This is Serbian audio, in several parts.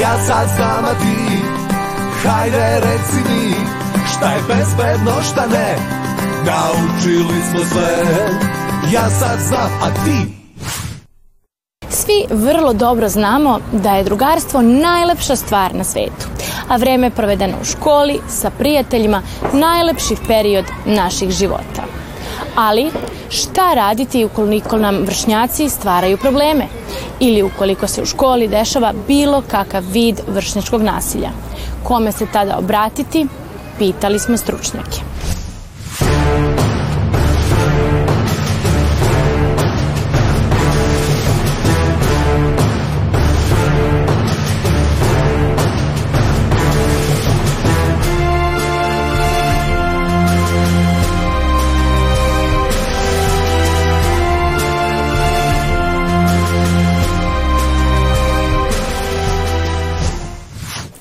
Ja sad znam, a ti Hajde reci mi Šta je bezbedno, šta ne? Naučili smo sve. Ja sad znam, a ti? Svi vrlo dobro znamo da je drugarstvo najlepša stvar na svetu, a vreme provedeno u školi sa prijateljima najlepši period naših života. Ali šta raditi ukoliko nam vršnjaci stvaraju probleme ili ukoliko se u školi dešava bilo kakav vid vršnjačkog nasilja? Kome se tada obratiti? Pitali smo stručnjake.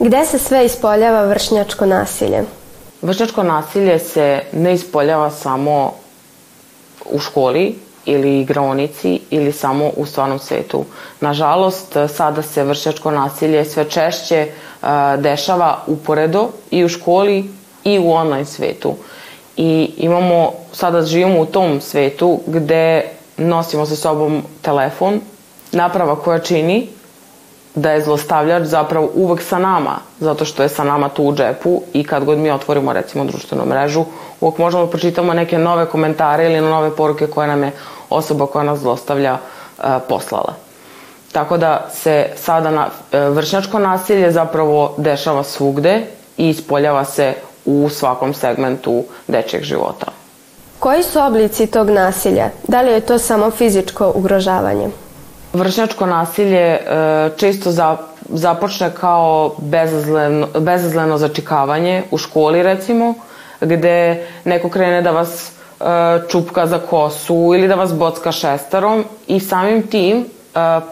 Gde se sve ispoljava vršnjačko nasilje? Vršnjačko nasilje se ne ispoljava samo u školi ili igraonici ili samo u stvarnom svetu. Nažalost, sada se vršnjačko nasilje sve češće uh, dešava uporedo i u školi i u online svetu. I imamo, sada živimo u tom svetu gde nosimo sa sobom telefon, naprava koja čini da je zlostavljač zapravo uvek sa nama, zato što je sa nama tu u džepu i kad god mi otvorimo recimo društvenu mrežu, uvek možemo da pročitamo neke nove komentare ili nove poruke koje nam je osoba koja nas zlostavlja uh, poslala. Tako da se sada na, uh, vršnjačko nasilje zapravo dešava svugde i ispoljava se u svakom segmentu dečjeg života. Koji su oblici tog nasilja? Da li je to samo fizičko ugrožavanje? Vršnjačko nasilje e, često za, započne kao bezazleno, bezazleno začikavanje u školi recimo, gde neko krene da vas e, čupka za kosu ili da vas bocka šestarom i samim tim e,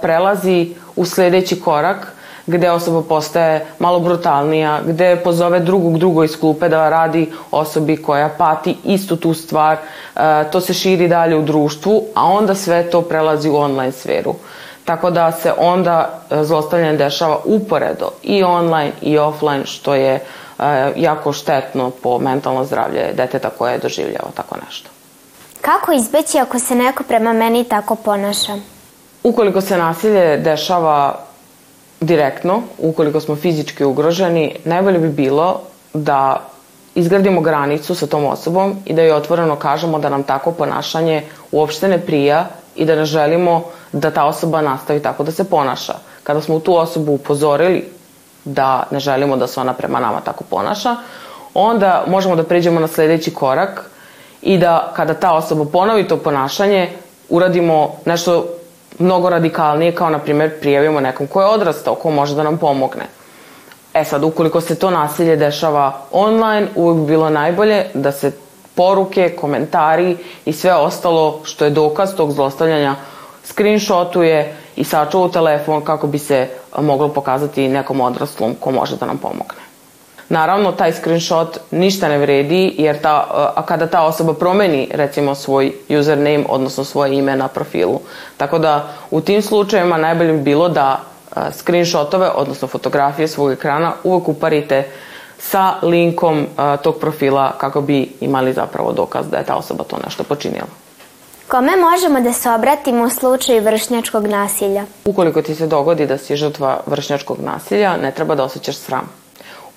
prelazi u sledeći korak gde osoba postaje malo brutalnija, gde pozove drugog drugo iz klupe da radi osobi koja pati istu tu stvar, e, to se širi dalje u društvu, a onda sve to prelazi u online sferu. Tako da se onda e, zlostavljanje dešava uporedo i online i offline, što je e, jako štetno po mentalno zdravlje deteta koje je doživljava tako nešto. Kako izbeći ako se neko prema meni tako ponaša? Ukoliko se nasilje dešava direktno, ukoliko smo fizički ugroženi, najbolje bi bilo da izgradimo granicu sa tom osobom i da joj otvoreno kažemo da nam tako ponašanje uopšte ne prija i da ne želimo da ta osoba nastavi tako da se ponaša. Kada smo tu osobu upozorili da ne želimo da se ona prema nama tako ponaša, onda možemo da pređemo na sledeći korak i da kada ta osoba ponovi to ponašanje, uradimo nešto mnogo radikalnije, kao na primjer prijavimo nekom ko je odrastao, ko može da nam pomogne. E sad, ukoliko se to nasilje dešava online, uvek bi bilo najbolje da se poruke, komentari i sve ostalo što je dokaz tog zlostavljanja screenshotuje i sačuva u telefon kako bi se moglo pokazati nekom odraslom ko može da nam pomogne. Naravno, taj screenshot ništa ne vredi, jer ta, a kada ta osoba promeni, recimo, svoj username, odnosno svoje ime na profilu. Tako da, u tim slučajevima najbolje bi bilo da screenshotove, odnosno fotografije svog ekrana, uvek uparite sa linkom tog profila kako bi imali zapravo dokaz da je ta osoba to nešto počinila. Kome možemo da se obratimo u slučaju vršnjačkog nasilja? Ukoliko ti se dogodi da si žrtva vršnjačkog nasilja, ne treba da osjećaš sram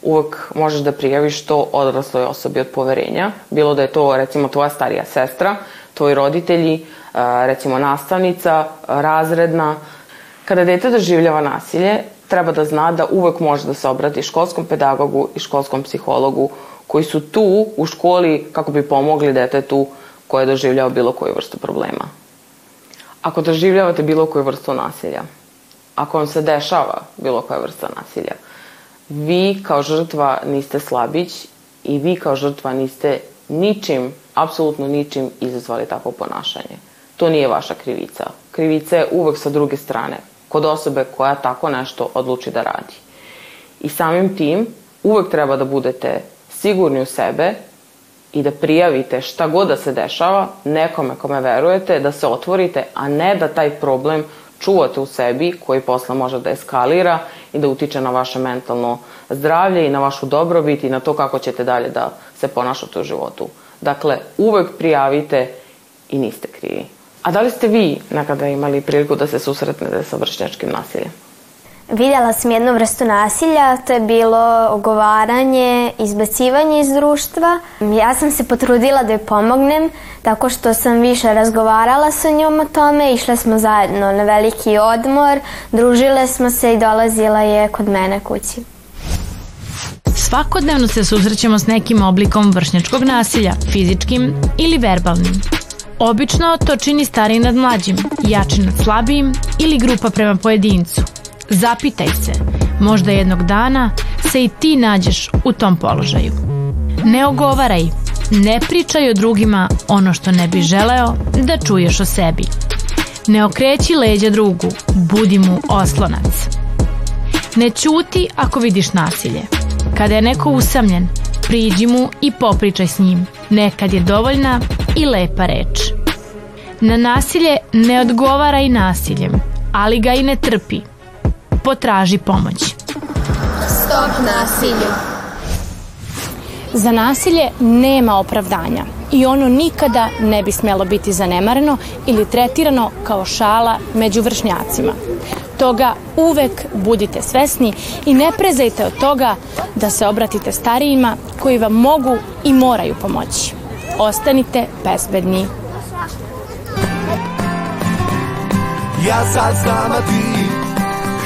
uvek možeš da prijaviš to odrasloj osobi od poverenja, bilo da je to recimo tvoja starija sestra, tvoji roditelji, recimo nastavnica, razredna. Kada dete doživljava nasilje, treba da zna da uvek može da se obrati školskom pedagogu i školskom psihologu koji su tu u školi kako bi pomogli detetu koje je bilo koju vrstu problema. Ako doživljavate bilo koju vrstu nasilja, ako vam se dešava bilo koja vrsta nasilja, vi kao žrtva niste slabić i vi kao žrtva niste ničim, apsolutno ničim izazvali takvo ponašanje. To nije vaša krivica. Krivica je uvek sa druge strane, kod osobe koja tako nešto odluči da radi. I samim tim uvek treba da budete sigurni u sebe i da prijavite šta god da se dešava nekome kome verujete, da se otvorite, a ne da taj problem čuvate u sebi koji posle može da eskalira i da utiče na vaše mentalno zdravlje i na vašu dobrobit i na to kako ćete dalje da se ponašate u životu. Dakle, uvek prijavite i niste krivi. A da li ste vi nekada imali priliku da se susretnete sa vršnjačkim nasiljem? Vidjela sam jednu vrstu nasilja, to je bilo ogovaranje, izbacivanje iz društva. Ja sam se potrudila da joj pomognem, tako što sam više razgovarala sa njom o tome, išle smo zajedno na veliki odmor, družile smo se i dolazila je kod mene kući. Svakodnevno se susrećemo s nekim oblikom vršnjačkog nasilja, fizičkim ili verbalnim. Obično to čini stariji nad mlađim, jači nad slabijim ili grupa prema pojedincu. Zapitaj se, možda jednog dana se i ti nađeš u tom položaju. Ne ogovaraj, ne pričaj o drugima ono što ne bi želeo da čuješ o sebi. Ne okreći leđa drugu, budi mu oslonac. Ne ćuti ako vidiš nasilje. Kada je neko usamljen, priđi mu i popričaj s njim. Nekad je dovoljna i lepa reč. Na nasilje ne odgovaraj nasiljem, ali ga i ne trpi. Potraži pomoć. Stop nasilju. Za nasilje nema opravdanja i ono nikada ne bi smelo biti zanemareno ili tretirano kao šala među vršnjacima. Toga uvek budite svesni i ne prezajte od toga da se obratite starijima koji vam mogu i moraju pomoći. Ostanite bezbedni. Ja sad znam, a ti